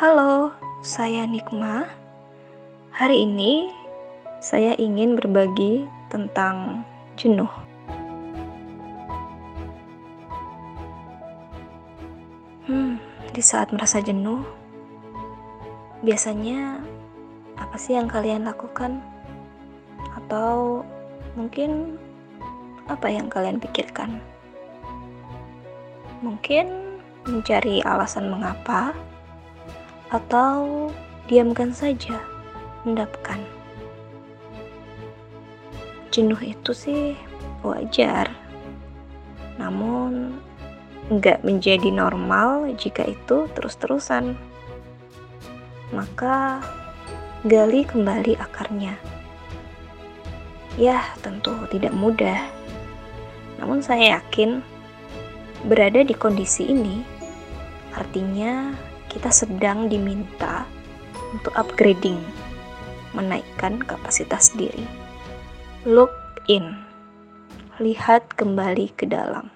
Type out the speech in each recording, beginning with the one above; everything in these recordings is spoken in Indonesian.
Halo, saya Nikma. Hari ini saya ingin berbagi tentang jenuh. Hmm, di saat merasa jenuh, biasanya apa sih yang kalian lakukan? Atau mungkin apa yang kalian pikirkan? Mungkin mencari alasan mengapa atau diamkan saja, mendapatkan. Jenuh itu sih wajar, namun nggak menjadi normal jika itu terus-terusan. Maka gali kembali akarnya. Ya, tentu tidak mudah. Namun saya yakin berada di kondisi ini artinya kita sedang diminta untuk upgrading, menaikkan kapasitas diri. Look in, lihat kembali ke dalam.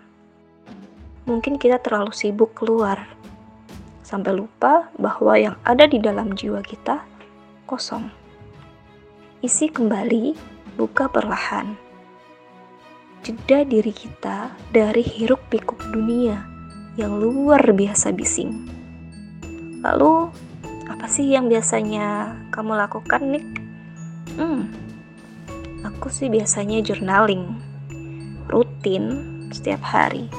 Mungkin kita terlalu sibuk keluar, sampai lupa bahwa yang ada di dalam jiwa kita kosong. Isi kembali, buka perlahan. Jeda diri kita dari hiruk pikuk dunia yang luar biasa bising Lalu, apa sih yang biasanya kamu lakukan, Nick? Hmm, aku sih biasanya journaling, rutin setiap hari.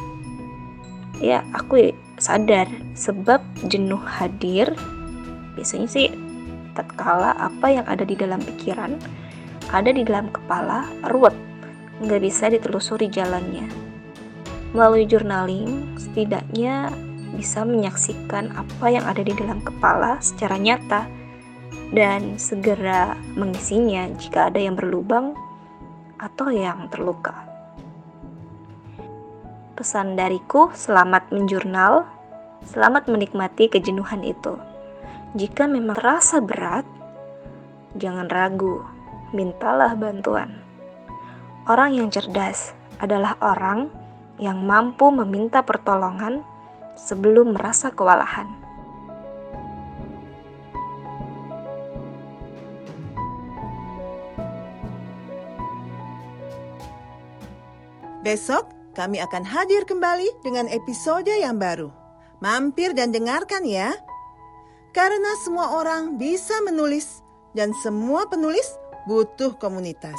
Ya, aku sadar sebab jenuh hadir. Biasanya sih tatkala apa yang ada di dalam pikiran, ada di dalam kepala, ruwet, nggak bisa ditelusuri jalannya. Melalui journaling, setidaknya bisa menyaksikan apa yang ada di dalam kepala secara nyata dan segera mengisinya jika ada yang berlubang atau yang terluka. Pesan dariku, selamat menjurnal, selamat menikmati kejenuhan itu. Jika memang terasa berat, jangan ragu, mintalah bantuan. Orang yang cerdas adalah orang yang mampu meminta pertolongan sebelum merasa kewalahan. Besok kami akan hadir kembali dengan episode yang baru. Mampir dan dengarkan ya. Karena semua orang bisa menulis dan semua penulis butuh komunitas.